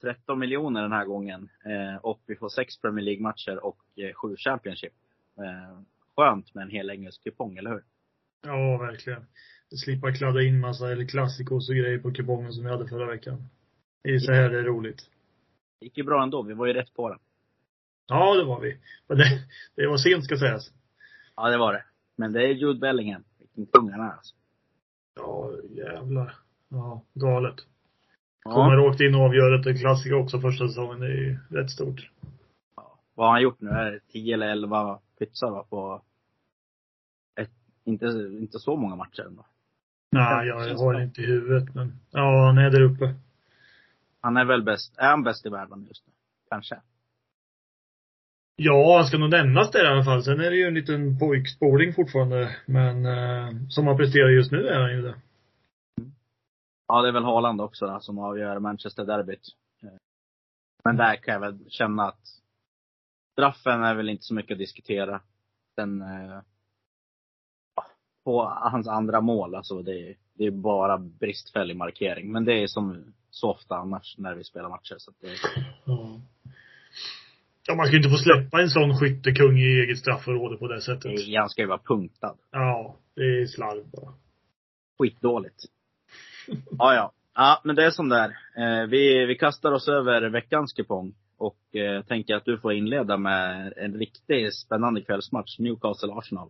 13 miljoner den här gången. Eh, och vi får sex Premier League-matcher och eh, sju Championship. Eh, skönt med en hel engelsk kupong, eller hur? Ja, verkligen. Slippa kladda in massa eller klassikos och grejer på kupongen som vi hade förra veckan. Det är så här det är roligt. Det gick ju bra ändå. Vi var ju rätt på den. Ja, det var vi. Men det, det var sent ska sägas. Ja, det var det. Men det är Jude Bellingham. Vilken kung han är alltså. Ja, jävlar. Ja, galet. Ja. Kommer rakt in och avgör ett klassiker också första säsongen. Det är ju rätt stort. Vad har han gjort nu? Är det 10 eller 11 pytsar va? På ett, inte, inte så många matcher ändå. Nej, jag har det inte i huvudet men, ja, han är där uppe. Han är väl bäst, är han bäst i världen just nu? Kanske. Ja, han ska nog nämnas där i alla fall. Sen är det ju en liten pojkspårning fortfarande. Men eh, som han presterar just nu är han ju det. Ja, det är väl Haaland också då, som avgör Manchester-derbyt. Eh, Men där kan jag väl känna att straffen är väl inte så mycket att diskutera. Den, eh, på hans andra mål, alltså det, är- det är bara bristfällig markering. Men det är som så ofta annars när vi spelar matcher. Så att det, Ja. Ja, man ska ju inte få släppa en sån skyttekung i eget straffområde på det sättet. det, han ska ju vara punktad. Ja, det är slarv bara. Skitdåligt. Ja, ja. Ja, men det är som det är. Eh, vi, vi kastar oss över veckans kupong. Och eh, tänker att du får inleda med en riktigt spännande kvällsmatch. Newcastle-Arsenal.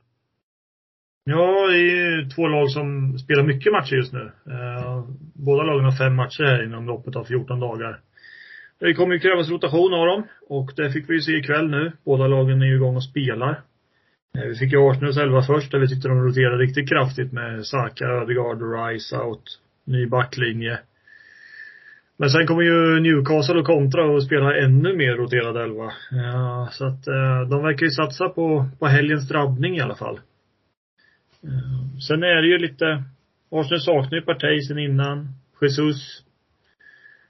Ja, det är ju två lag som spelar mycket matcher just nu. Eh, båda lagen har fem matcher här inom loppet av 14 dagar. Det kommer ju krävas rotation av dem och det fick vi ju se ikväll nu. Båda lagen är ju igång och spelar. Eh, vi fick ju Arsenals elva först där vi tyckte de roterade riktigt kraftigt med Saka, Ödegaard och Rice out. Ny backlinje. Men sen kommer ju Newcastle och kontra och spela ännu mer roterad elva. Ja, så att eh, de verkar ju satsa på, på helgens drabbning i alla fall. Eh, sen är det ju lite, Arsenal saknar ju Partey sen innan. Jesus.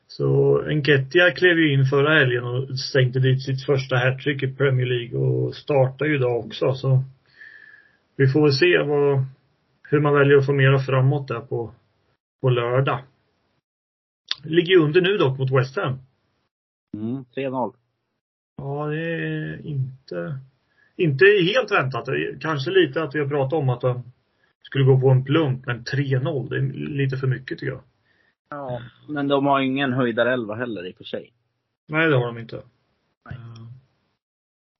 Så Enketia klev ju in förra helgen och stängde dit sitt första hattrick i Premier League och startar ju idag också så vi får väl se vad, hur man väljer att formera framåt där på, på lördag. Ligger under nu dock mot West Ham. Mm, 3-0. Ja, det är inte, inte helt väntat. Kanske lite att vi har pratat om att de skulle gå på en plump, men 3-0, det är lite för mycket tycker jag. Ja. Men de har ingen höjdarelva heller i och för sig. Nej, det har de inte. Nej.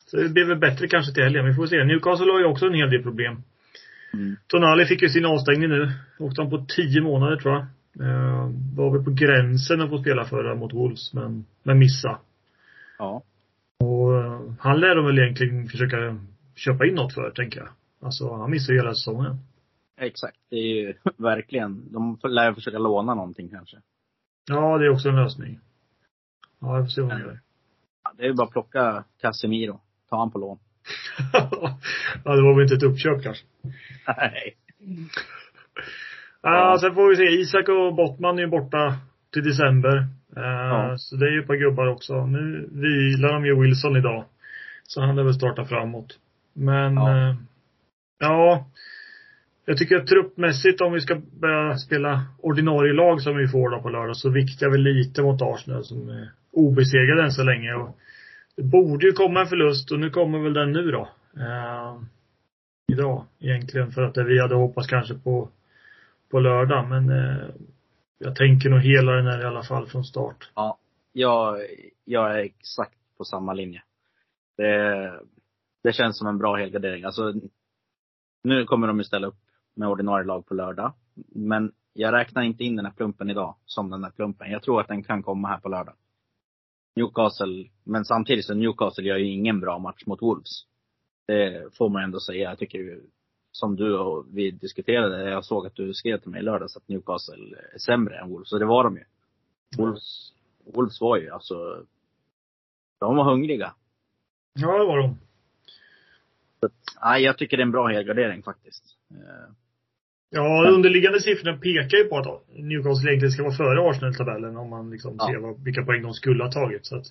Så det blir väl bättre kanske till helgen. Vi får se. Newcastle har ju också en hel del problem. Mm. Tonali fick ju sin avstängning nu. Åkte han på 10 månader tror jag. Eh, var väl på gränsen att få spela förra mot Wolves, men, men missa. Ja. Och eh, han lär de väl egentligen försöka köpa in något för, tänker jag. Alltså, han missar ju hela säsongen. Exakt. Det är ju verkligen, de lär försöka låna någonting kanske. Ja, det är också en lösning. Ja, jag får se vad han gör. Ja, det är ju bara att plocka Casemiro. Ta han på lån. ja, det var väl inte ett uppköp kanske. Nej. Ja, sen får vi se. Isak och Bottman är ju borta till december. Eh, Ja. Så det är ju ett par gubbar också. Nu vilar de ju Wilson idag. Så han lär väl starta framåt. Men, Ja. ja. ja. Jag tycker att truppmässigt, om vi ska börja spela ordinarie lag som vi får då på lördag, så viktar vi lite mot Arsenal som är obesegrade än så länge. Och det borde ju komma en förlust och nu kommer väl den nu då. Eh, idag egentligen för att det vi hade hoppats kanske på på lördag. Men eh, jag tänker nog hela den här i alla fall från start. Ja. Jag, jag är exakt på samma linje. Det, det känns som en bra helgardering. Alltså, nu kommer de ju ställa upp med ordinarie lag på lördag. Men jag räknar inte in den här plumpen idag som den här plumpen. Jag tror att den kan komma här på lördag. Newcastle, men samtidigt så Newcastle gör ju ingen bra match mot Wolves. Det får man ändå säga. Jag tycker som du och vi diskuterade, jag såg att du skrev till mig i lördags att Newcastle är sämre än Wolves, och det var de ju. Wolves, Wolves var ju alltså, de var hungriga. Ja, det var de. Nej, jag tycker det är en bra helgardering faktiskt. Ja, underliggande siffrorna pekar ju på att Newcastle egentligen ska vara före Arsenal i tabellen om man liksom Ja. ser vad, vilka poäng de skulle ha tagit. Så att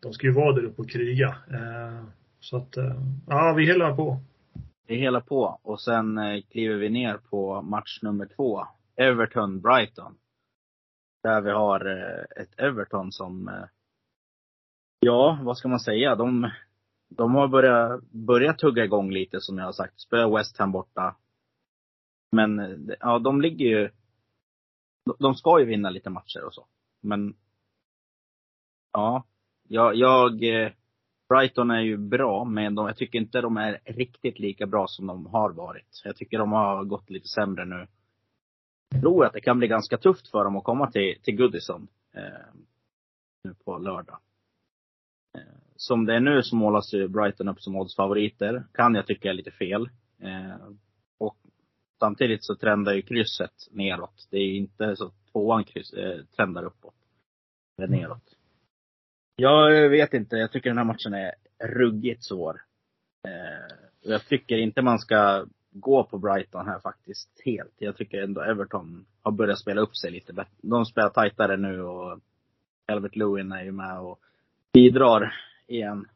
de ska ju vara där uppe och kriga. Eh, så att, eh, ja, vi hällar på. Är hela på. Och sen eh, kliver vi ner på match nummer två. Everton-Brighton. Där vi har ett Everton som, ja, vad ska man säga? De, de har börjat, börjat tugga igång lite som jag har sagt. Spöa West Ham borta. Men, ja, de ligger ju, de, ska ju vinna lite matcher och så. Men, ja, jag, jag eh, Brighton är ju bra, men de, jag tycker inte de är riktigt lika bra som de har varit. Jag tycker de har gått lite sämre nu. Jag tror att det kan bli ganska tufft för dem att komma till, till Goodison eh, nu på lördag. Eh, som det är nu så målas ju Brighton upp som oddsfavoriter. Kan jag tycka är lite fel. Eh, och samtidigt så trendar ju krysset neråt. Det är inte så att tvåan kryss, eh, trendar uppåt. Eller neråt. Jag vet inte. Jag tycker den här matchen är ruggigt svår. Eh, jag tycker inte man ska gå på Brighton här faktiskt helt. Jag tycker ändå Everton har börjat spela upp sig lite bättre. De spelar tajtare nu och Albert Lewin är ju med och bidrar igen.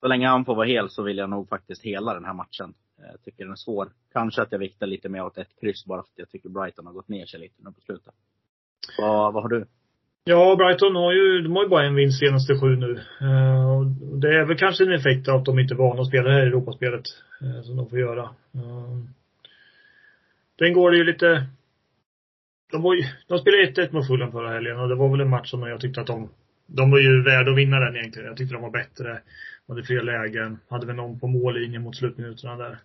Så länge han får vara hel så vill jag nog faktiskt hela den här matchen. Eh, jag tycker den är svår. Kanske att jag viktar lite mer åt ett kryss bara för att jag tycker Brighton har gått ner sig lite nu på slutet. Vad, vad har du? Ja, Brighton har ju, de har ju bara en vinst senaste sju nu. Eh, och det är väl kanske en effekt av att de inte är vana att spela det här Europaspelet. Eh, som de får göra. Eh, den går det ju lite, de, var ju, de spelade 1-1 mot Fulham förra helgen och det var väl en match som jag tyckte att de, de var ju värda att vinna den egentligen. Jag tyckte de var bättre. Hade fler lägen. Hade väl någon på mållinjen mot slutminuterna där.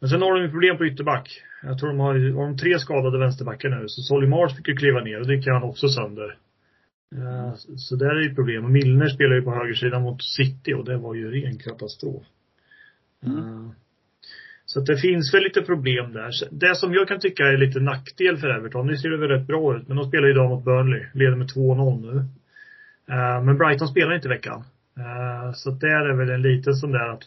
Men sen har de ju problem på ytterback. Jag tror de har, har de tre skadade vänsterbackar nu. Så Solly Mars fick ju kliva ner och det gick han också sönder. Eh, Så där är ju problem. Och Milner spelar ju på högersidan mot City och det var ju ren katastrof. Mm. Eh, Så att det finns väl lite problem där. Det som jag kan tycka är lite nackdel för Everton, nu ser det väl rätt bra ut, men de spelar idag mot Burnley. Leder med 2-0 nu. Eh, Men Brighton spelar inte i veckan. Eh, Så där är väl en liten sån där att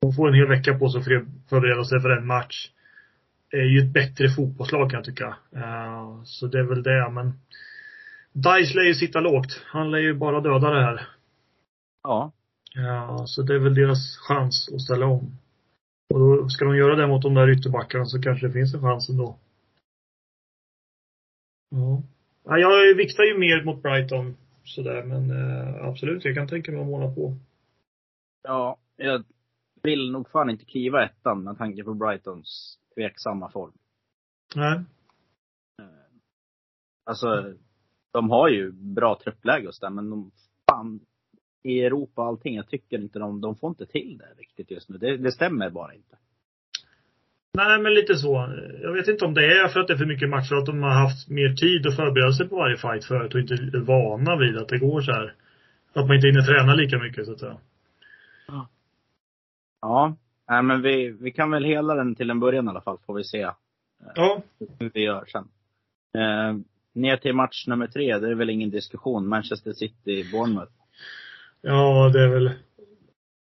de får en hel vecka på sig att för- förbereda sig för en match. är ju ett bättre fotbollslag kan jag tycka. Eh, Så det är väl det, men Dice lär ju sitta lågt. Han lär ju bara döda det här. Ja. Ja, så det är väl deras chans att ställa om. Och då ska de göra det mot de där ytterbackarna så kanske det finns en chans ändå. Ja jag viktar ju mer mot Brighton sådär, men eh, absolut, jag kan tänka mig att måla på. Ja, jag vill nog fan inte kliva ettan med tanke på Brightons tveksamma form. Nej. Eh, Alltså, de har ju bra truppläge och sådär, men de, fan, i Europa och allting, jag tycker inte de, de får inte till det riktigt just nu. Det, det stämmer bara inte. Nej, men lite så. Jag vet inte om det är för att det är för mycket matcher, att de har haft mer tid att förbereda sig på varje fight förut och inte är vana vid att det går så här. Att man inte hinner träna lika mycket så att säga. Ja, nej men vi, vi kan väl hela den till en början i alla fall, får vi se Ja. hur vi gör sen. Eh, ner till match nummer tre, det är väl ingen diskussion. Manchester City, Bournemouth. Ja, det är väl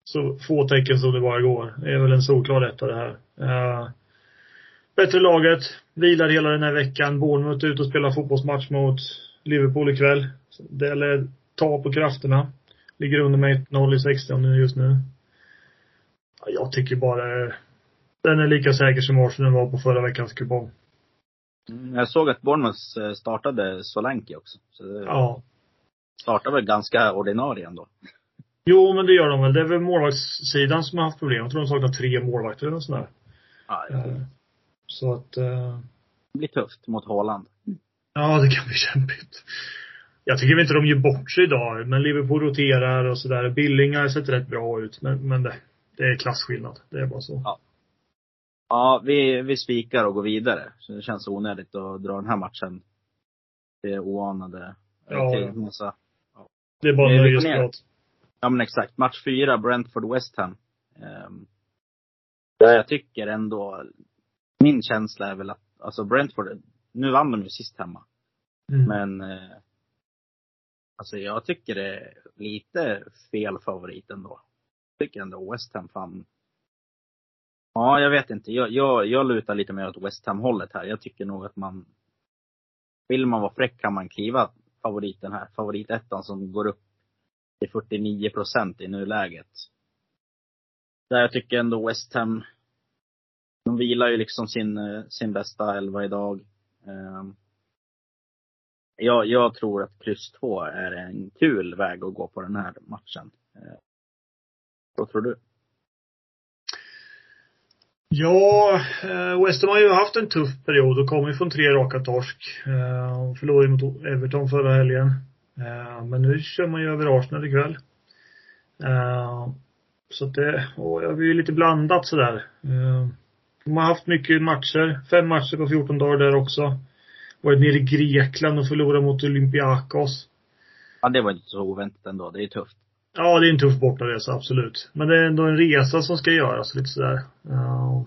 så få tecken som det bara går. Det är väl en solklar etta det här. Eh, bättre laget, vilar hela den här veckan. Bournemouth ut och spelar fotbollsmatch mot Liverpool ikväll. Det lär ta på krafterna. Ligger under med 1-0 i 60 nu just nu. Ja, jag tycker bara den är lika säker som Arsenal var på förra veckans kupong. Mm, Jag såg att Bournemouth eh, startade Solanke också. Så Ja. startade väl ganska ordinarie ändå. Jo, men det gör de väl. Det är väl målvaktssidan som har haft problem. Jag tror de saknar tre målvakter eller nåt sånt där. Ja, Eh, Så att, eh, det blir tufft mot Haaland. ja det kan bli kämpigt. Jag tycker inte de ger bort sig idag, men Liverpool roterar och sådär. Billing har sett rätt bra ut, men, men det, det är klasskillnad. Det är bara så. Ja. Ja, vi, vi spikar och går vidare. Så det känns onödigt att dra den här matchen till oanade. Ja, till ja. massa. Det är bara nöjesprat. Ja men exakt. Match fyra, Brentford West Ham. Ja, jag tycker ändå, min känsla är väl att, alltså Brentford, nu vann de ju sist hemma. Mm. Men, eh, alltså jag tycker det är lite fel favorit ändå. Jag tycker ändå West Ham fan. Ja, jag vet inte. Jag, jag, jag lutar lite mer åt West Ham hållet här. Jag tycker nog att man, vill man vara fräck kan man kliva favoriten här. Favoritettan som går upp till 49 procent i nuläget. Där jag tycker ändå West Ham, de vilar ju liksom sin, eh, sin bästa elva idag. Ehm, jag, jag tror att kryss 2 är en kul väg att gå på den här matchen. Ehm, vad tror du? Ja, eh, West Ham har ju haft en tuff period och kommer ju från tre raka torsk. Ehm, och förlorade ju mot Everton förra helgen. Men nu kör man ju över Arsenal ikväll. Så att det, och jag är ju lite blandat sådär. De har haft mycket matcher. Fem matcher på 14 dagar där också. Varit nere i Grekland och förlorat mot Olympiakos. Ja, det var inte så oväntat ändå. Det är tufft. Ja, det är en tuff bortaresa, absolut. Men det är ändå en resa som ska göras lite sådär. Ja.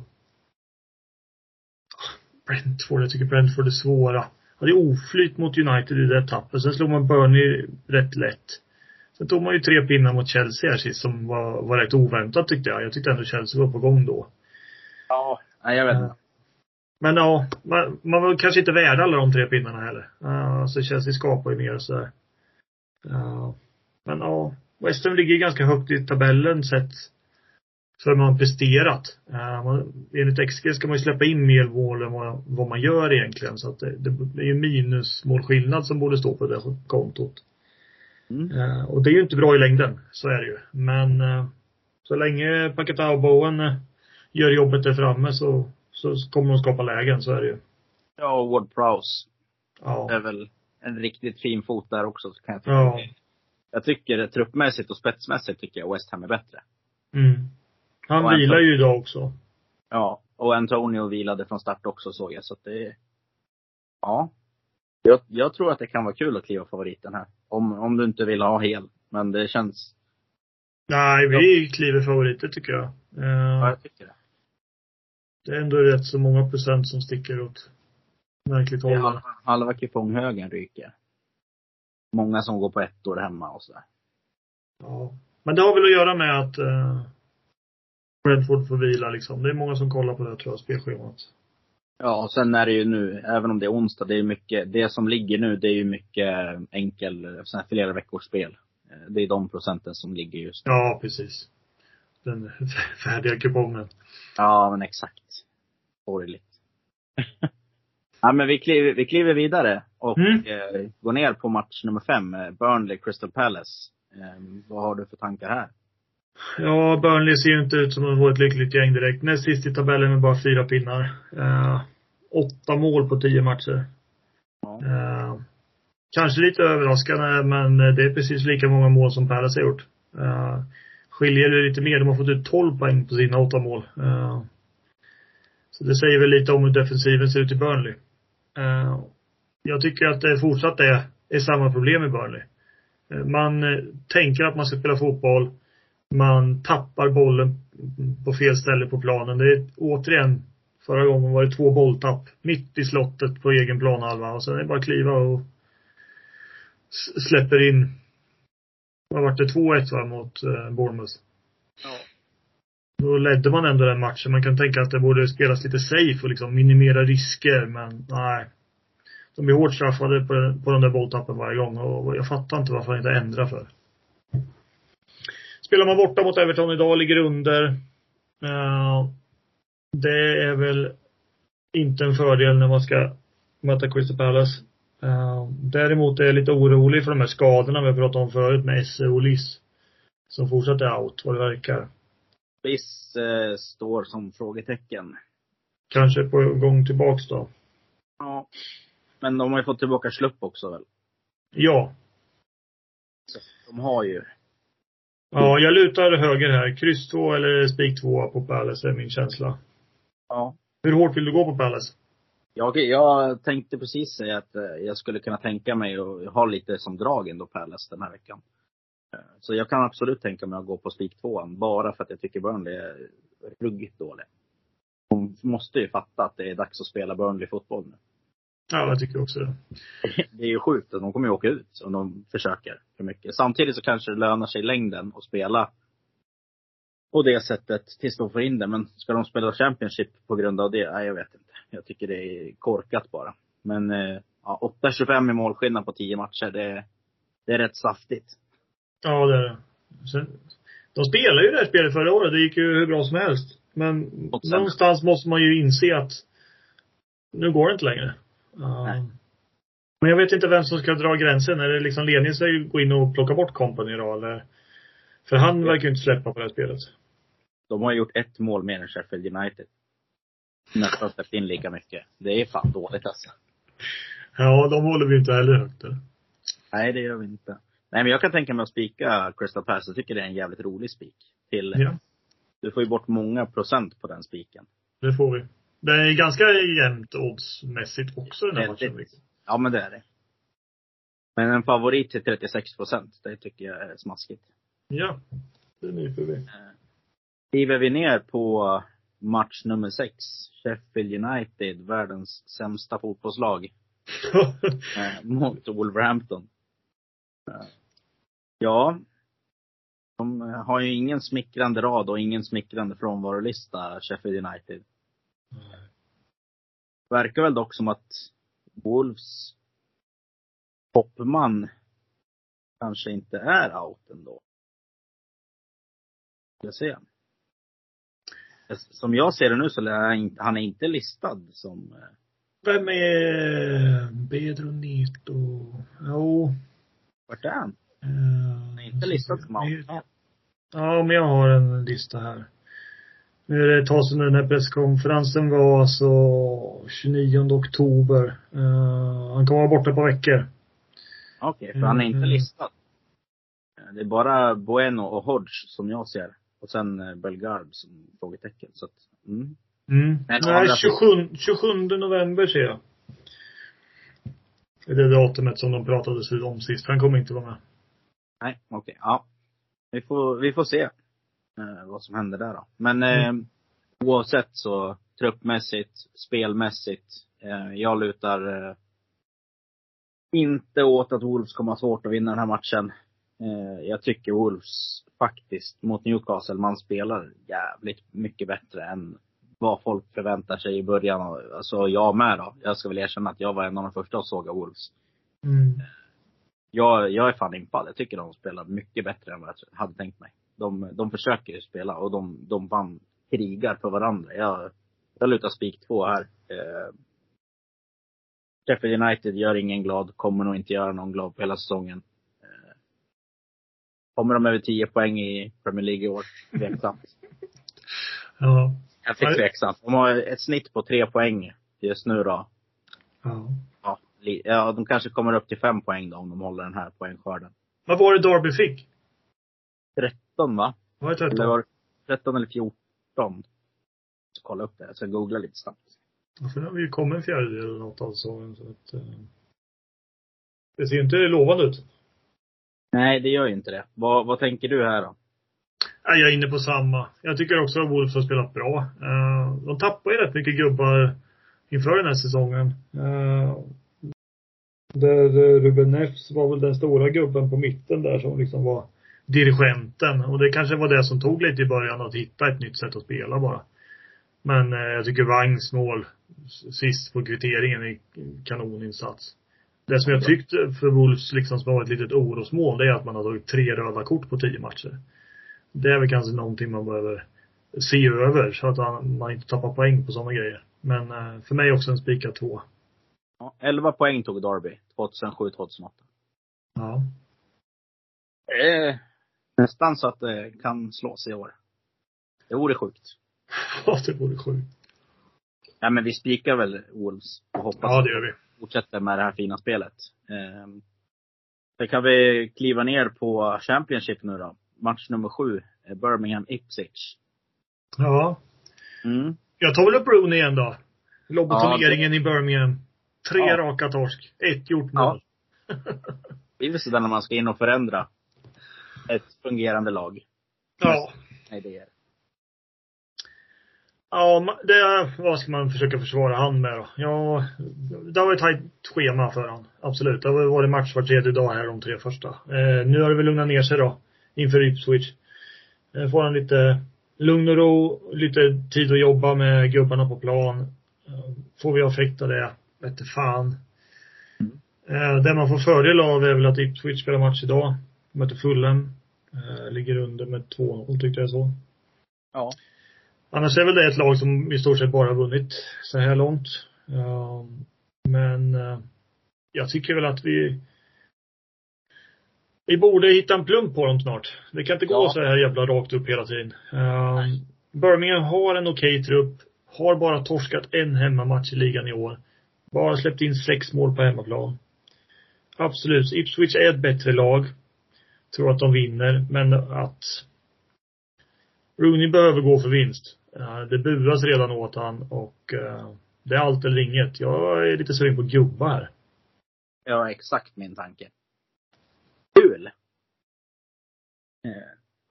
Brentford, jag tycker Brentford är svåra. Är oflyt mot United i det tappet. Sen slog man Burnley rätt lätt. Sen tog man ju tre pinnar mot Chelsea här sist som var, var rätt oväntat tyckte jag. Jag tyckte ändå Chelsea var på gång då. Ja. Nej, jag vet inte. Men ja, man, man var kanske inte värd alla de tre pinnarna heller. Ja, så Chelsea skapar ju mer och sådär. Ja. Men ja, West Ham ligger ganska högt i tabellen sett för man presterat. Uh, man, enligt XG ska man ju släppa in mer mål än vad, vad man gör egentligen. Så att det, det, det är ju minusmålskillnad som borde stå på det kontot. Mm. Uh, och det är ju inte bra i längden. Så är det ju. Men uh, så länge Paketa och Bowen uh, gör jobbet där framme så, så kommer de skapa lägen. Så är det ju. Ja, och Ward Prowse Ja. är väl en riktigt fin fot där också, så kan jag tycka. Ja. Jag tycker truppmässigt och spetsmässigt tycker jag West Ham är bättre. Mm. Han Och vilar för- ju idag också. Ja, och Antonio vilade från start också såg jag, så att det Ja. Jag, jag tror att det kan vara kul att kliva favoriten här. Om, om du inte vill ha hel. Men det känns, Nej, vi kliver favoriter tycker jag. Eh, ja jag tycker det. Det är ändå rätt så många procent som sticker åt märkligt håll. halva, halva kuponghögen ryker. Många som går på ett år hemma och sådär. Ja. Men det har väl att göra med att eh, Brentford får vila liksom. Det är många som kollar på det tror jag, spelschemat. Ja, och sen är det ju nu, även om det är onsdag, det är mycket, det som ligger nu, det är ju mycket enkel, sån här flera veckors spel. Eh, Det är de procenten som ligger just nu. Ja, precis. Den färdiga kupongen. Ja, men exakt. Sorgligt. ja, men vi kliver, vi kliver vidare och Mm. eh, går ner på match nummer fem, eh, Burnley Crystal Palace. Eh, vad har du för tankar här? Ja, Burnley ser ju inte ut som att vara ett lyckligt gäng direkt. Näst sist i tabellen med bara fyra pinnar. Eh, åtta mål på tio matcher. Ja. Eh, kanske lite överraskande, men det är precis lika många mål som Palace har gjort. Eh, skiljer det lite mer. De har fått ut 12 poäng på sina åtta mål. Eh, så det säger väl lite om hur defensiven ser ut i Burnley. Eh, jag tycker att det fortsatt är, är samma problem i Burnley. Eh, man eh, tänker att man ska spela fotboll. Man tappar bollen på fel ställe på planen. Det är återigen, förra gången var det två bolltapp mitt i slottet på egen planhalva och sen är det bara att kliva och släpper in, vad vart det, 2-1 va, mot Bournemouth. Ja. Då ledde man ändå den matchen. Man kan tänka att det borde spelas lite safe och liksom minimera risker, men nej. De blir hårt straffade på, på den där bolltappen varje gång och jag fattar inte varför han inte ändrar för. Spelar man borta mot Everton idag, ligger under. Uh, det är väl inte en fördel när man ska möta Crystal Palace. Uh, däremot är jag lite orolig för de här skadorna vi har pratat om förut med Esse och Liss. Som fortsatt är out, vad det verkar. Biss eh, står som frågetecken. Kanske på gång tillbaks då. Ja. Men de har ju fått tillbaka Schlupp också väl? Ja. Så de har ju. Ja, jag lutar höger här. Kryss 2 eller spik 2 på Palace är min känsla. Ja. Hur hårt vill du gå på Palace? Jag, jag tänkte precis säga att eh, jag skulle kunna tänka mig att ha lite som drag ändå Palace den här veckan. Eh, Så jag kan absolut tänka mig att gå på spik 2 bara för att jag tycker Burnley är ruggigt dålig. De måste ju fatta att det är dags att spela Burnley-fotboll nu. Ja, jag tycker också det. Det är ju sjukt. De kommer ju åka ut om de försöker för mycket. Samtidigt så kanske det lönar sig i längden att spela på det sättet tills de får in det. Men ska de spela Championship på grund av det? Nej, jag vet inte. Jag tycker det är korkat bara. Men eh, ja, 8-25 i målskillnad på 10 matcher, det, det är rätt saftigt. Ja, det är det. Sen, de spelade ju det här spelet förra året. Det gick ju hur bra som helst. Men någonstans måste man ju inse att nu går det inte längre. Nej. men jag vet inte vem som ska dra gränsen. Är det liksom ledningen som gå in och plocka bort Company då eller? För han verkar ju inte släppa på det här spelet. De har gjort ett mål mer än Sheffield United. Nästan släppt in lika mycket. Det är fan dåligt alltså. Ja, de håller vi inte heller högt. Nej, det gör vi inte. Nej, men jag kan tänka mig att spika Crystal Palace. Jag tycker det är en jävligt rolig spik. Till, Ja, Du får ju bort många procent på den spiken. det får vi. Det är ganska jämnt oddsmässigt också den här matchen. Ja, men det är det. Men en favorit till 36 procent, det tycker jag är smaskigt. Ja, det nyper vi. Skriver vi ner på match nummer sex, Sheffield United, världens sämsta fotbollslag, eh, mot Wolverhampton. Ja. De har ju ingen smickrande rad och ingen smickrande frånvarolista, Sheffield United. Verkar väl dock som att Wolves toppman kanske inte är out ändå. Jag se. Som jag ser det nu så är han inte- listad som eh, Vem är Pedro Neto? Jo. vart är han? Är inte listad som out. Ja, men jag har en lista här. Nu är det ett tag sedan den här presskonferensen var alltså 29 oktober. Eh, han kommer vara borta på veckor. Okej, för han är inte Mm. listad. Det är bara Bueno och Hodge som jag ser. Och sen eh, Belgarb som frågetecken. Så att, mm. Mm. Men Nej, andra 27, 27 november ser jag. Det är det datumet som de pratade om sist. Han kommer inte vara med. Nej, okej. Ja. Vi får, vi får se eh, vad som händer där då. Men eh, oavsett så, truppmässigt, spelmässigt. Eh, jag lutar eh, inte åt att Wolves kommer ha svårt att vinna den här matchen. Eh, jag tycker Wolves faktiskt mot Newcastle, man spelar jävligt mycket bättre än vad folk förväntar sig i början. Alltså jag med då. Jag ska väl erkänna att jag var en av de första att såga Wolves Mm. Jag, jag är fan impad. Jag tycker de spelar mycket bättre än vad jag hade tänkt mig. De, de försöker ju spela och de, de fan krigar för varandra. Jag, jag lutar spik två här. Eh, Sheffield United gör ingen glad, kommer nog inte göra någon glad på hela säsongen. Eh, kommer de över 10 poäng i Premier League i år? Tveksamt. Ja. Jag fick tveksamt. De har ett snitt på tre poäng just nu då. ja. Ja, ja, de kanske kommer upp till fem poäng då om de håller den här poängskörden. Vad var det Derby fick? 13 va? Var det Eller 13? var det 13 eller 14? Så kolla upp det. Jag ska googla lite snabbt. Ja, för nu har vi ju kommit en fjärdedel eller något av säsongen. Så att, eh, det ser inte lovande ut. Nej, det gör ju inte det. Vad, vad tänker du här då? Jag är inne på samma. Jag tycker också att Wolves har spelat bra. Eh, de tappar ju rätt mycket gubbar inför den här säsongen. Där Ruben Neves var väl den stora gubben på mitten där som liksom var dirigenten. Och det kanske var det som tog lite i början att hitta ett nytt sätt att spela bara. Men eh, jag tycker Wangs mål sist på kvitteringen är kanoninsats. Det som jag tyckte för Wolves liksom som var ett litet orosmål, det är att man har tagit tre röda kort på tio matcher. Det är väl kanske någonting man behöver se över så att man inte tappar poäng på sådana grejer. Men eh, för mig också en spika två. Ja, 11 poäng tog Derby 2007-2008. Ja. Eh, nästan så att det kan slås i år. Det vore sjukt. Ja, det vore sjukt. Nej men vi spikar väl Wolves och hoppas Ja, det gör vi. att de fortsätter med det här fina spelet. Eh, sen kan vi kliva ner på Championship nu då. Match nummer sju, eh, Birmingham Ipswich. Ja. Mm. Jag tar väl upp Rooney igen då. Lobotomeringen Ja, i Birmingham. Tre Ja. raka torsk. Ett gjort Ja. mål. Det är väl sådär när man ska in och förändra ett fungerande lag. Ja. Nej, det är Ja, det, vad ska man försöka försvara han med då? Ja, det har varit tajt schema för han. Absolut. Det har varit match var tredje dag här de tre första. Eh, nu har det väl lugnat ner sig då. Inför Ipswich. Eh, får han lite lugn och ro, lite tid att jobba med gubbarna på plan. Eh, får vi effekt av det? Vete fan. Eh, det man får fördel av är väl att Ipswich spelar match idag. Möter Fulham. Eh, ligger under med 2-0 tyckte jag så. Ja. Annars är väl det ett lag som i stort sett bara vunnit så här långt. Men eh, jag tycker väl att vi vi borde hitta en plump på dem snart. Det kan inte gå Ja. så här jävla rakt upp hela tiden. Eh, Birmingham har en okej trupp. Har bara torskat en hemmamatch i ligan i år. Bara släppt in sex mål på hemmaplan. Absolut, Ipswich är ett bättre lag. Tror att de vinner, men att Rooney behöver gå för vinst. Eh, Det buras redan åt han och eh, det är allt eller inget. Jag är lite sugen på gubbar. Ja, exakt min tanke. Kul! Eh,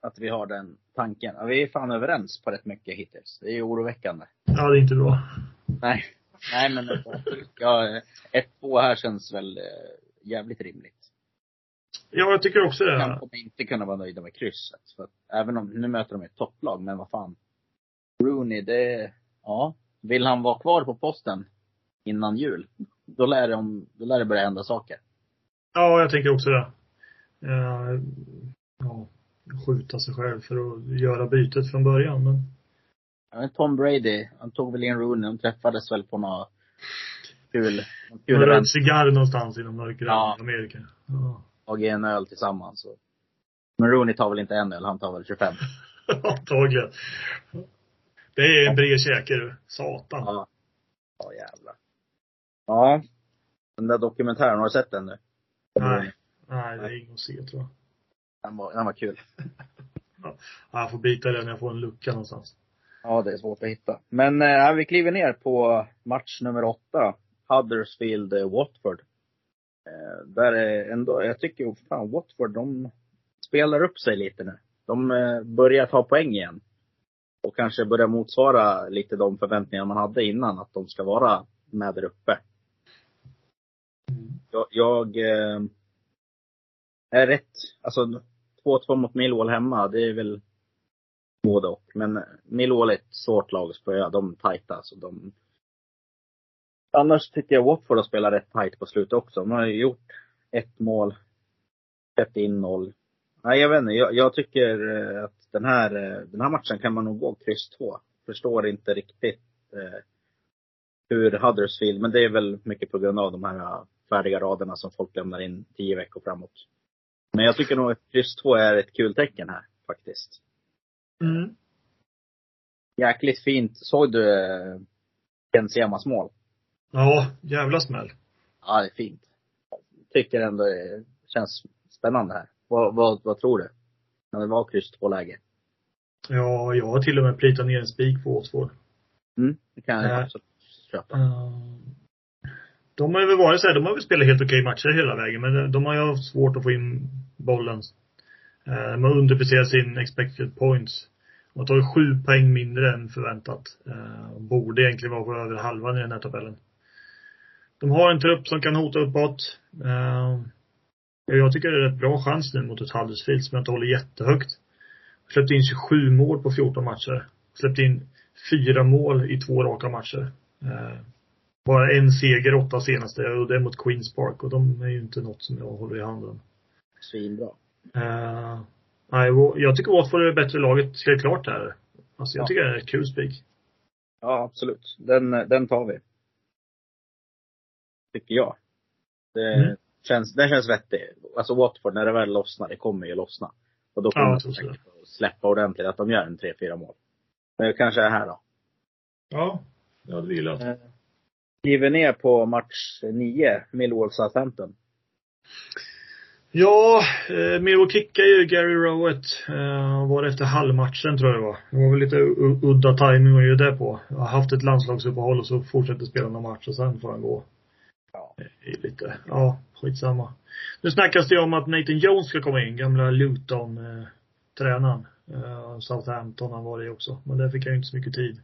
att vi har den tanken. Vi är fan överens på rätt mycket hittills. Det är oroväckande. Ja, det är inte bra. Nej. Nej men ja, ett två här känns väl eh, jävligt rimligt. Ja, jag tycker också det. kommer inte kunna vara nöjda med krysset. För att även om, nu möter de ett topplag, men vad fan. Rooney, det, ja. Vill han vara kvar på posten innan jul, då lär det, då lär det börja hända saker. Ja, jag tänker också det. Eh, Ja, skjuta sig själv för att göra bytet från början, men Ja, Tom Brady, han tog väl in Rooney, de träffades väl på något kul, kul en röd cigarr någonstans inom mörkret Ja. i Amerika. Ja. Tagit en öl tillsammans. Så. Men Rooney tar väl inte en öl, han tar väl 25. Antagligen. Det är en bred käke du. Satan. Ja. Ja jävlar. Ja. Den där dokumentären, har du sett den nu? Nej. Nej, det är inget att se tror jag. Den var, den var kul. Ja, jag får bita den när jag får en lucka någonstans. Ja, det är svårt att hitta. Men eh, vi kliver ner på match nummer åtta. Huddersfield-Watford. Eh, eh, där är ändå, jag tycker fan Watford, de spelar upp sig lite nu. De eh, börjar ta poäng igen. Och kanske börjar motsvara lite de förväntningar man hade innan, att de ska vara med där uppe. Jag, jag eh, är rätt, alltså 2-2 mot Millwall hemma, det är väl både och. Men Millwall är ett svårt lag att spöa. De är tajta. Så de... Annars tycker jag Watford har spelat rätt tajt på slutet också. De har ju gjort ett mål, släppt in noll. Nej, jag vet inte. Jag, jag tycker eh, att den här, eh, den här matchen kan man nog gå kryss 2. Förstår inte riktigt eh, hur Huddersfield, men det är väl mycket på grund av de här eh, färdiga raderna som folk lämnar in tio veckor framåt. Men jag tycker nog att kryss 2 är ett kul tecken här, faktiskt. Mm. Jäkligt fint. Såg du eh, Ken Semas mål? Ja, jävla smäll. Ja, det är fint. Tycker ändå det känns spännande här. Vad, vad, vad tror du? När det var kryss två läge. Ja, jag har till och med plitat ner en spik på Watford. Mm, det kan jag Nej. absolut köpa. Eh, De har väl varit så här, de har väl spelat helt okej matcher hela vägen, men de har ju haft svårt att få in bollen. Eh, De har underpresterat sin expected points. De har tagit sju poäng mindre än förväntat. Eh, Borde egentligen vara på över halvan i den här tabellen. De har en trupp som kan hota uppåt. Eh, Jag tycker det är rätt bra chans nu mot ett Huddersfield som jag inte håller jättehögt. Släppt in 27 mål på 14 matcher. Släppt in fyra mål i två raka matcher. Eh, bara en seger åtta senaste och det är mot Queens Park och de är ju inte något som jag håller i handen. Svinbra. Nej, jag tycker Watford är det bättre laget helt klart här. Alltså jag Ja. tycker det är kul spik. Ja, absolut. Den, den tar vi. Tycker jag. Det Mm. känns, den känns vettig. Alltså Watford, när det väl lossnar, det kommer ju lossna. Och då Ja, kommer jag de släppa ordentligt, att de gör en tre, fyra mål. Men det kanske är här då. Ja, jag hade velat. Eh, Kliver ner på match nio, Millwall Southampton. Ja, eh, Millwall kickade ju Gary Rowett. Eh, var det efter halvmatchen tror jag det var. Det var väl lite udda timing att göra det på. Jag har haft ett landslagsuppehåll och så fortsätter spela någon match och sen får han gå. Ja. Lite, ja, skitsamma. Nu snackas det om att Nathan Jones ska komma in, gamla Luton-tränaren. Eh, Southampton han var det också. Men där fick han ju inte så mycket tid.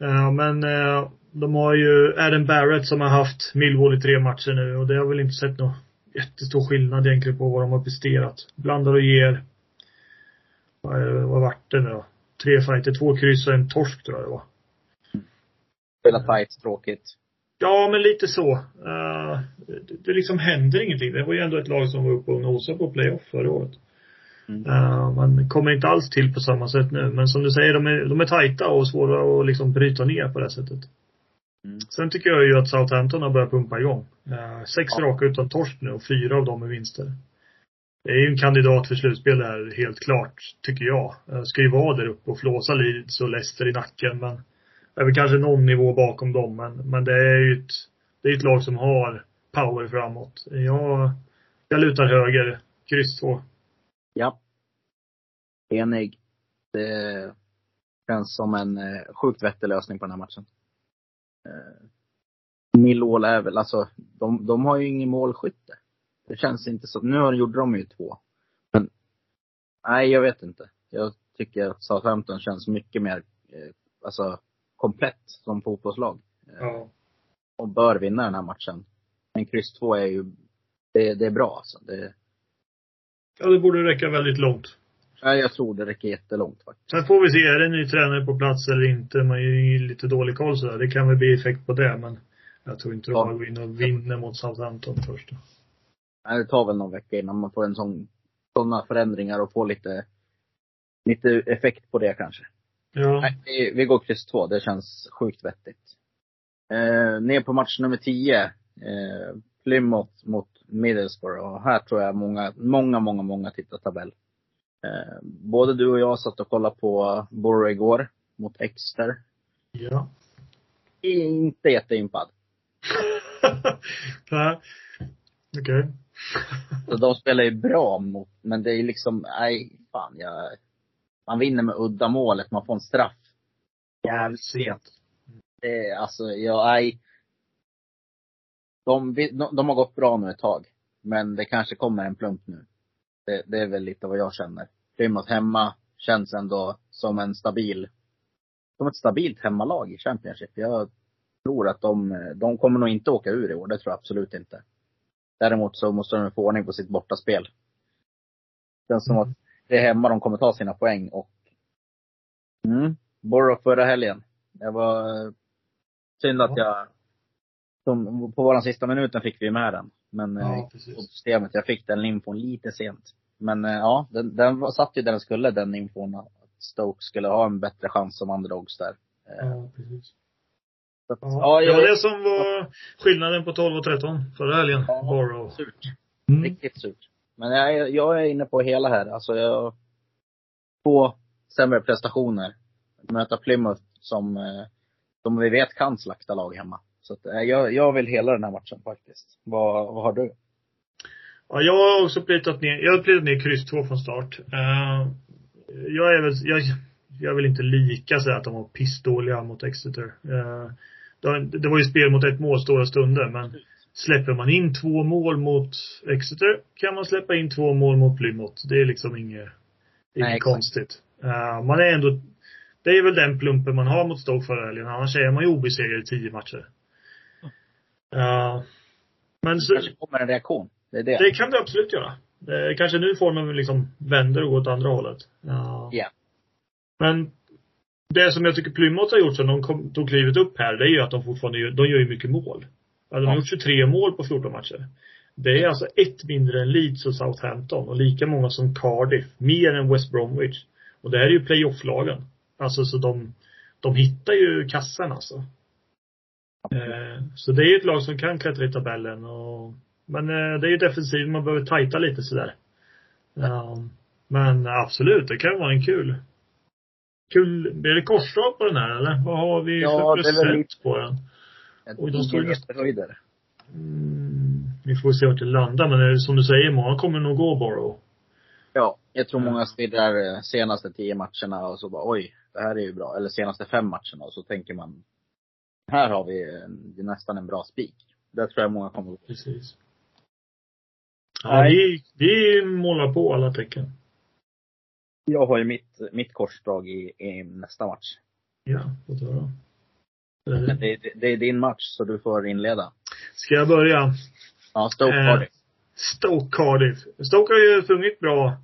Eh, men eh, de har ju Adam Barrett som har haft Millwall i tre matcher nu och det har väl inte sett någon jättestor skillnad egentligen på vad de har presterat. Blandar och ger. Vad, vart det nu då? Tre fighter, två kryss och en torsk tror jag det var. Spela tight, tråkigt. Ja, men lite så. Eh, det, det liksom händer ingenting. Det var ju ändå ett lag som var uppe och nosade på playoff förra året. Mm. Uh, man kommer inte alls till på samma sätt nu. Men som du säger, de är, de är tajta och svåra att liksom bryta ner på det sättet. Mm. Sen tycker jag ju att Southampton har börjat pumpa igång. Eh, sex Ja. raka utan torsk nu och fyra av dem är vinster. Det är ju en kandidat för slutspel där, helt klart, tycker jag. Uh, ska ju vara där uppe och flåsa Leeds och Leicester i nacken, men är väl kanske någon nivå bakom dem, men, men det är ju ett, det är ett lag som har power framåt. Jag, jag lutar höger, kryss två. Ja. Enig. Det känns som en eh, sjukt vettig lösning på den här matchen. Eh, Millwall är väl, alltså, de, de har ju ingen målskytte. Det känns inte så. Nu har- gjorde de ju två. Men, nej jag vet inte. Jag tycker att Southampton känns mycket mer, eh, alltså, komplett som fotbollslag. Ja. Och bör vinna den här matchen. Men kryss två är ju, det, det är bra alltså. Det, Ja, det borde räcka väldigt långt. Nej, jag tror det räcker jättelångt faktiskt. Sen får vi se, är det en ny tränare på plats eller inte? Man har ju lite dålig koll sådär. Det kan väl bli effekt på det, men jag tror inte de Ja. bara går in och vinner mot Southampton först. Nej, det tar väl någon vecka innan man får en sån, sådana förändringar och får lite, lite effekt på det kanske. Ja. Nej, vi, vi går kryss två. Det känns sjukt vettigt. Eh, ner på match nummer 10. Eh, Plymouth mot Middlesbrough. Och här tror jag många, många, många, många tittar tabell. Eh, både du och jag satt och kollade på Borough igår mot Exeter. Ja. Inte jätteimpad. Nej. Okej. Så de spelar ju bra mot, men det är liksom, nej, fan jag, man vinner med uddamålet, man får en straff. Jävligt sent. Det är alltså, jag, nej. De, de, de har gått bra nu ett tag. Men det kanske kommer en plump nu. Det, det är väl lite vad jag känner. Plymouth hemma känns ändå som en stabil, som ett stabilt hemmalag i Championship. Jag tror att de, de kommer nog inte åka ur i år, det tror jag absolut inte. Däremot så måste de få ordning på sitt bortaspel. Det känns som att det är hemma de kommer ta sina poäng och mm, Borough förra helgen. Det var eh, synd att jag som, på våran sista minuten fick vi med den. Men Ja, eh, systemet, jag fick den infon lite sent. Men eh, ja, den, den var- satt ju där den skulle, den infon. Att Stoke skulle ha en bättre chans som underdogs där. Eh, Ja, precis. så att, Ja, ja, det var det som var skillnaden på 12 och 13 förra helgen. Ja. Borough. surt. Mm. Riktigt surt. Men jag, jag är inne på hela här. Alltså jag, två sämre prestationer. Möta Plymouth som, eh, som vi vet kan slakta lag hemma. Så att, eh, jag, jag vill hela den här matchen faktiskt. Vad, vad har du? Ja, jag har också plitat ner, jag har plitat ner kryss 2 från start. Eh, jag är väl, jag, jag vill inte lika säga att de var pissdåliga mot Exeter. Uh, det, det var ju spel mot ett mål stora stunder, men släpper man in två mål mot Exeter kan man släppa in två mål mot Plymouth. Det är liksom inget, är Nej, inget exakt. konstigt. Eh, man är ändå, det är väl den plumpen man har mot Stoke förra helgen. Annars är man ju obesegrad i tio matcher. Eh, men så, kanske kommer en reaktion. Det det. det kan det absolut göra. Eh, kanske nu formen liksom vänder och går åt andra hållet. Ja. Ja. Men det som jag tycker Plymouth har gjort sen de kom, tog klivet upp här, det är ju att de fortfarande gör, de gör ju mycket mål. Ja, de har Ja. gjort 23 mål på 14 matcher. Det är alltså ett mindre än Leeds och Southampton och lika många som Cardiff. Mer än West Bromwich. Och det här är ju playoff-lagen. Alltså så de, de hittar ju kassan alltså. Eh, så det är ju ett lag som kan klättra i tabellen och men eh, det är ju defensivt, man behöver tajta lite sådär. Ja, men absolut, det kan vara en kul Kul, blir det korsdrag på den här eller? Vad har vi Ja, för procent på den? Oj, de står Jättehöjder. Mm, vi får se vart det landar, men eh, som du säger, många kommer nog gå Borough. Ja, jag tror många stirrar eh, senaste tio matcherna och så bara oj, det här är ju bra. Eller senaste fem matcherna och så tänker man, här har vi en, det är nästan en bra spik. Där tror jag många kommer gå. Precis. Ja, vi, vi målar på alla tecken. Jag har ju mitt, mitt korsdrag i, i nästa match. Ja, låt höra. Men det, det, det är din match, så du får inleda. Ska jag börja? Ja, Stoke Eh, Cardiff. Stoke Cardiff. Stoke har ju sprungit bra.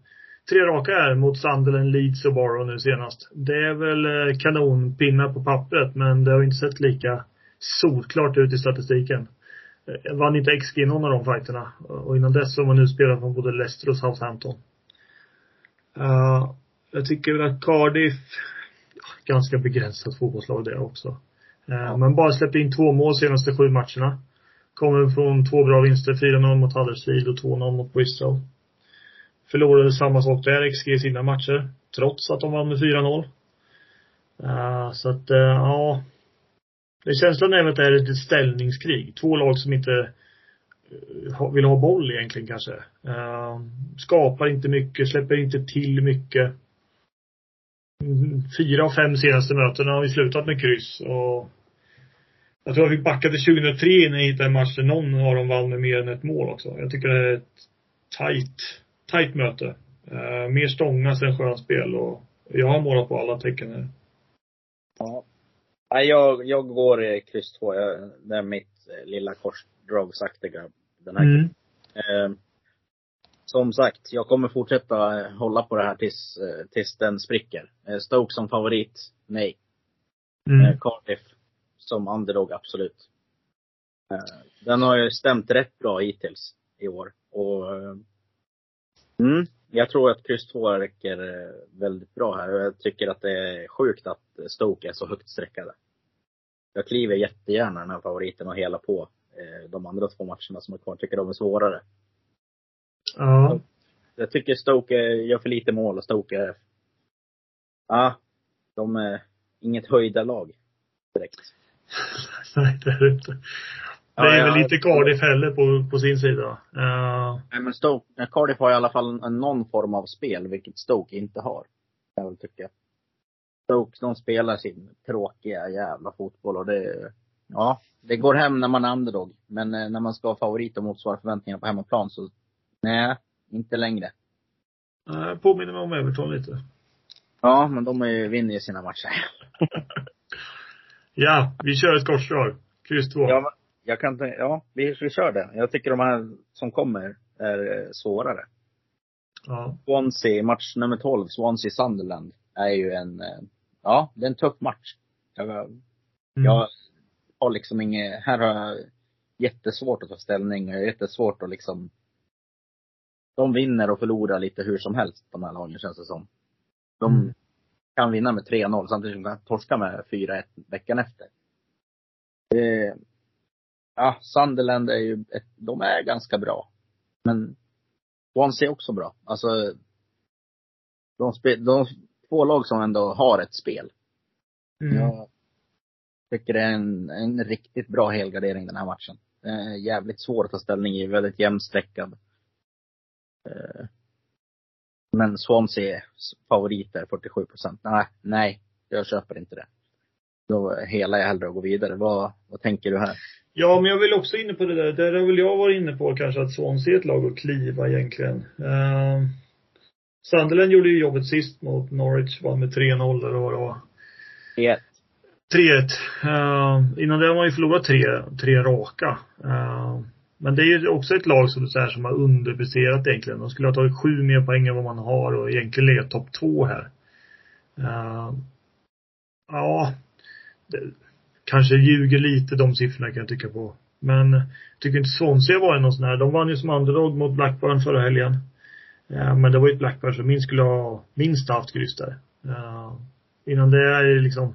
Tre raka här mot Sunderland, Leeds och Borough nu senast. Det är väl eh, kanonpinnar på pappret, men det har inte sett lika solklart ut i statistiken. Eh, Vann inte XG i någon av de fighterna. Och innan dess har man nu spelat från både Leicester och Southampton. Eh, jag tycker väl att Cardiff, ganska begränsat fotbollslag det också. Ja. Men bara släppt in två mål senaste sju matcherna. Kommer från två bra vinster, 4-0 mot Huddersfield och 2-0 mot Bristol. Förlorade samma sak där, XG i sina matcher. Trots att de vann med 4-0. Uh, eh, så att, uh, ja. Det känslan är väl att det är ett ställningskrig. Två lag som inte eh, vill ha boll egentligen kanske. Uh, skapar inte mycket, släpper inte till mycket. Mm, fyra av fem senaste mötena har vi slutat med kryss och jag tror jag fick backa till 2003 innan jag hittade en match där någon av dem vann med mer än ett mål också. Jag tycker det är ett tight, tight möte. Eh, mer stångas än skönspel och jag har målat på alla tecken här. Ja. Nej, jag, jag går i kryss 2. Jag, det är mitt eh, lilla korsdragsaktiga den här Mm. Eh, som sagt, jag kommer fortsätta eh, hålla på det här tills, eh, tills den spricker. Eh, Stoke som favorit, nej. Eh, Mm. Cardiff som underdog, absolut. Eh, den har ju stämt rätt bra hittills i år. Och, eh, mm, jag tror att kryss 2 räcker eh, väldigt bra här. Jag tycker att det är sjukt att Stoke är så högt sträckade. Jag kliver jättegärna den här favoriten och hela på eh, de andra två matcherna som är kvar. Tycker de är svårare. Ja. Jag tycker Stoke gör för lite mål och Stoke är... Ja, de är inget höjda lag direkt. Nej, det är det inte. Det är ja. väl inte Cardiff heller på, på sin sida. Eh, Nej men Stoke, Cardiff har i alla fall en, någon form av spel, vilket Stoke inte har. Jag vill tycka. Stoke, de spelar sin tråkiga jävla fotboll och det, ja, det går hem när man är underdog. Men eh, när man ska ha favorit och motsvara förväntningarna på hemmaplan så, nej, inte längre. eh, påminner mig om Everton lite. Ja, men de är ju, vinner ju sina matcher. Ja, vi kör ett korsdrag. Kryss 2. Ja, men jag kan ja, vi, vi kör det. Jag tycker de här som kommer är eh, svårare. ja. Swansea, match nummer 12, Swansea-Sunderland, är ju en, eh, ja, det är en tuff match. Jag, Mm. jag har liksom inget, här har jag jättesvårt att ta ställning. Jag har jättesvårt att liksom, de vinner och förlorar lite hur som helst, de här lagen känns det som. De Mm. kan vinna med 3-0 samtidigt som de kan torska med 4-1 veckan efter. Det, ja, Sunderland är ju, ett, de är ganska bra. Men Swansea är också bra. Alltså, de, spe, de två lag som ändå har ett spel. Mm. Jag tycker det är en, en riktigt bra helgardering den här matchen. Är jävligt svår att ta ställning i, väldigt jämnsträckad. Eh, Men Swansea är favoriter, 47 procent. Nej, nej, jag köper inte det. Då hela jag hellre och går vidare. Vad, vad tänker du här? Ja, men jag vill också inne på det där. Där har väl jag varit inne på kanske att Swansea är ett lag att kliva egentligen. Uh, Sunderland gjorde ju jobbet sist mot Norwich, vann med 3-0 eller vad det var. 3-1. 3-1. Eh, innan det har man ju förlorat tre, tre raka. Eh, men det är ju också ett lag som, så här, som har underpresterat egentligen. De skulle ha tagit sju mer poäng än vad man har och egentligen legat topp två här. Eh, ja, kanske ljuger lite de siffrorna kan jag tycka på. Men jag tycker inte Swansea var någon sån här. De vann ju som underdog mot Blackburn förra helgen. Ja, men det var ju ett Blackburn som minst skulle ha minst haft kryss där. Ja, innan det är det liksom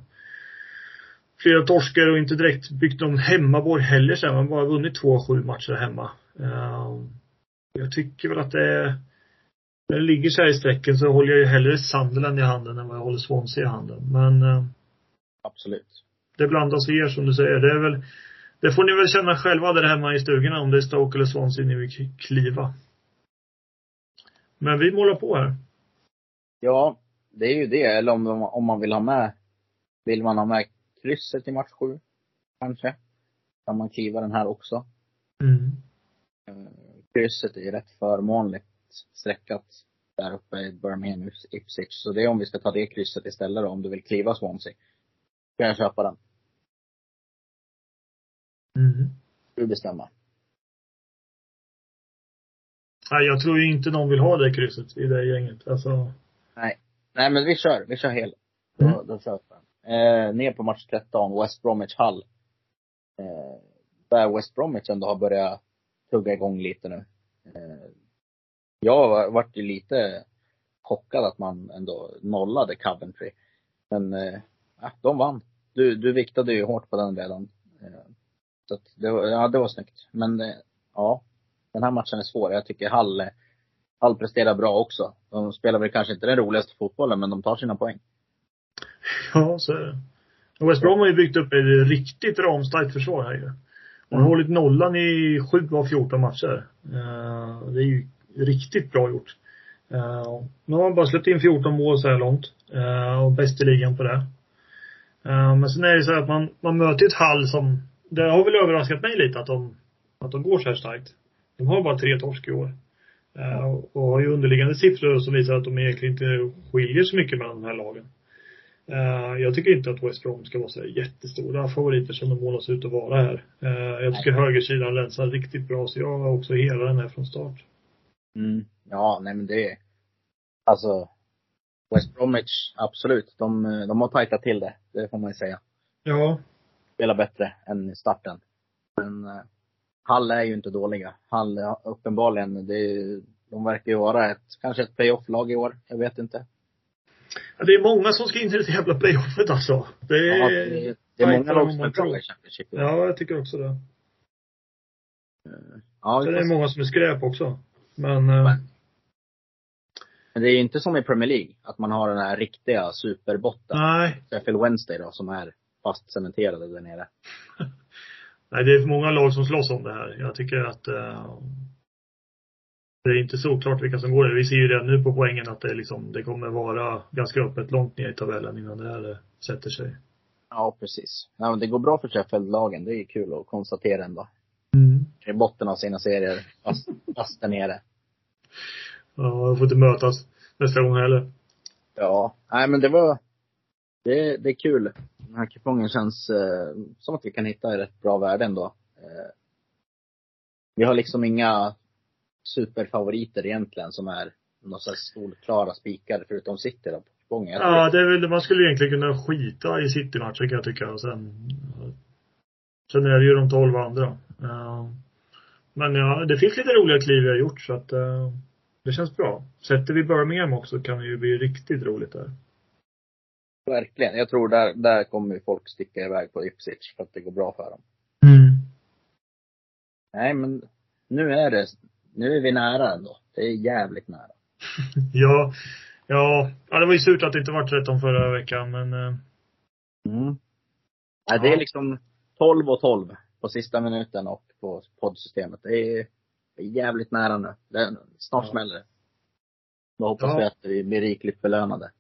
flera torskar och inte direkt byggt någon hemmaborg heller sen. Man har bara vunnit två av sju matcher hemma. Ja, jag tycker väl att det är när det ligger så här i strecken så håller jag ju hellre Sunderland i handen än vad jag håller Swansea i handen. Men Absolut det blandas i er som du säger. Det är väl det får ni väl känna själva där hemma i stugorna om det är Stoke eller Swansea ni vill kliva. Men vi målar på här. Ja, det är ju det. Eller om, om man vill ha med, vill man ha med krysset i match sju, kanske. Kan man kliva den här också. Mm. Eh, Krysset är ju rätt förmånligt sträckat där uppe i Birmingham Ipswich. Så det är om vi ska ta det krysset istället då, om du vill kliva Swansea. Kan jag köpa den. Mm. Du bestämma. Nej, jag tror ju inte någon vill ha det krysset i det gänget. Alltså. Nej. Nej men vi kör, vi kör hel. Mm. Då, då kör vi. Eh, ner på match 13, West Bromwich Hull. Eh, där West Bromwich ändå har börjat tugga igång lite nu. Eh, jag var- vart ju lite chockad att man ändå nollade Coventry. Men eh, ja, de vann. Du, du viktade ju hårt på den redan. Eh, så att det, ja, det var snyggt. Men eh, ja, den här matchen är svår. Jag tycker Hall, eh, Hall presterar bra också. De spelar väl kanske inte den roligaste fotbollen, men de tar sina poäng. Ja, så är det. Och West Brom har ju byggt upp ett riktigt ramstarkt försvar här ju. Man har Mm. hållit nollan i 7 av 14 matcher. Eh, det är ju riktigt bra gjort. Nu har man bara släppt in 14 mål så här långt. Och bäst i ligan på det. Men sen är det så här att man, man möter ett Hall som, det har väl överraskat mig lite att de, att de går så här starkt. De har bara tre torsk i år. Eh, och- har ju underliggande siffror som visar att de egentligen inte skiljer så mycket mellan de här lagen. Eh, jag tycker inte att West Brom ska vara så jättestora favoriter som de målas ut att vara här. Eh, jag tycker högersidan länsar riktigt bra så jag har också hela den här från start. Mm. Ja, nej men det Alltså West Bromwich, absolut. De, de har tajtat till det. Det får man ju säga. Ja. Spelar bättre än i starten. Men eh, Hall är ju inte dåliga. Hall, uppenbarligen, det, de verkar ju vara ett, kanske ett playoff-lag i år. Jag vet inte. Ja, Det är många som ska in i det jävla playoffet alltså. Det är, Ja, det, det är många lag som är bra i Championship. Ja, jag tycker också det. Ja, Sen är det många som är skräp också. Men, eh, Men- Men det är ju inte som i Premier League, att man har den här riktiga superbotten. nej. Sheffield Wednesday då, som är fast cementerade där nere. Nej, det är för många lag som slåss om det här. Jag tycker att eh, det är inte så klart vilka som går det. Vi ser ju redan nu på poängen att det, liksom, det kommer vara ganska öppet långt ner i tabellen innan det här eh, sätter sig. Ja, precis. Ja, men det går bra för Sheffield-lagen. Det är kul att konstatera ändå. Mm. I botten av sina serier, fast, fast där nere. Ja, jag får inte mötas nästa gång heller. Ja, nej men det var, det, det är kul. Den här kupongen känns eh, som att vi kan hitta rätt bra värde ändå. Eh, vi har liksom inga superfavoriter egentligen som är några så solklara spikar förutom City då på kupongen. Ja, det är väl, man skulle egentligen kunna skita i City-matchen kan jag tycka. Och sen, sen är det ju de 12 andra. Ja. Men ja, det finns lite roliga kliv vi har gjort så att eh, det känns bra. Sätter vi Birmingham också kan det ju bli riktigt roligt där. Verkligen. Jag tror där, där kommer folk sticka iväg på Ipswich för att det går bra för dem. Nej men, nu är det, nu är vi nära ändå. Det är jävligt nära. Ja, ja, ja, det var ju surt att det inte var 13 förra veckan men eh, Mm. Nej, det är Ja. liksom 12 och 12 på sista minuten och på poddsystemet. Det är, det är jävligt nära nu. Det, snart Ja. smäller det. Då hoppas Ja. vi att vi blir rikligt belönade.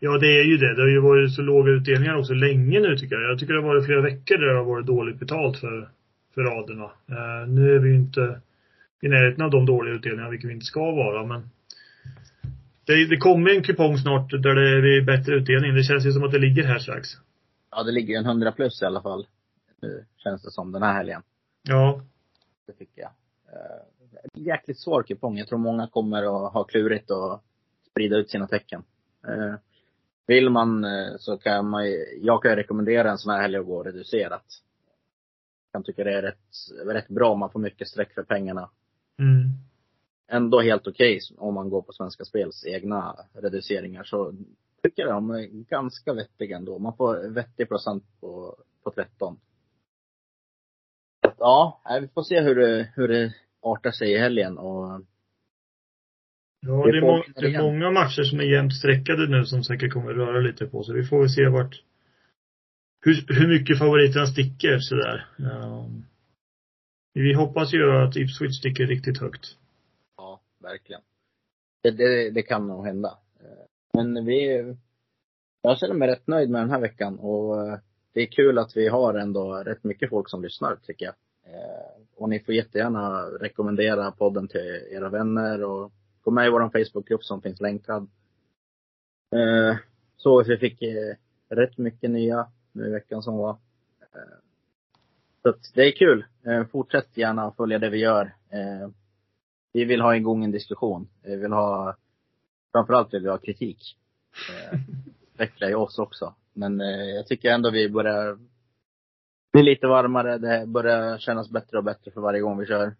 Ja, det är ju det. Det har ju varit så låga utdelningar också länge nu tycker jag. Jag tycker det har varit flera veckor där det har varit dåligt betalt för, för raderna. Eh, nu är vi ju inte i närheten av de dåliga utdelningarna, vilket vi inte ska vara, men det, det kommer en kupong snart där det blir bättre utdelning. Det känns ju som att det ligger här strax. Ja, det ligger ju en 100 plus i alla fall. Nu känns det som den här helgen. Ja. Det tycker jag. Eh, jäkligt svår kupong. Jag tror många kommer att ha klurigt att sprida ut sina tecken. Eh, vill man eh, så kan man jag kan rekommendera en sån här helg att gå reducerat. Jag tycka det är rätt, rätt bra man får mycket streck för pengarna. Mm. Ändå helt okej om man går på Svenska Spels egna reduceringar så tycker jag de är ganska vettiga ändå. Man får vettig procent på, på 13. Så att, Ja, vi får se hur det, hur det artar sig i helgen och Ja, Vi det är, må- det är många matcher som är jämnt streckade nu som säkert kommer röra lite på sig. Vi får väl se vart hur, hur mycket favoriterna sticker sådär. Um, vi hoppas ju att Ipswich sticker riktigt högt. Ja, verkligen. Det, det, det kan nog hända. Eh, Men vi, jag känner mig rätt nöjd med den här veckan och eh, det är kul att vi har ändå rätt mycket folk som lyssnar tycker jag. Eh, Och ni får jättegärna rekommendera podden till era vänner och gå med i vår Facebookgrupp som finns länkad. Eh, Så vi fick eh, rätt mycket nya nu i veckan som var. Eh, Så det är kul. Fortsätt gärna följa det vi gör. Vi vill ha igång en diskussion. Vi vill ha, framförallt vill vi ha kritik. Eh, Veckla i oss också. Men jag tycker ändå vi börjar bli lite varmare. Det börjar kännas bättre och bättre för varje gång vi kör.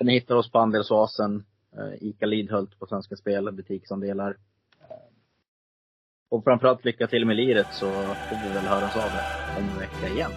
Ni hittar oss på Andelsoasen, eh, ICA Lidhult på Svenska Spel, butiksandelar. Och framförallt lycka till med liret så får vi väl höras av om en vecka igen.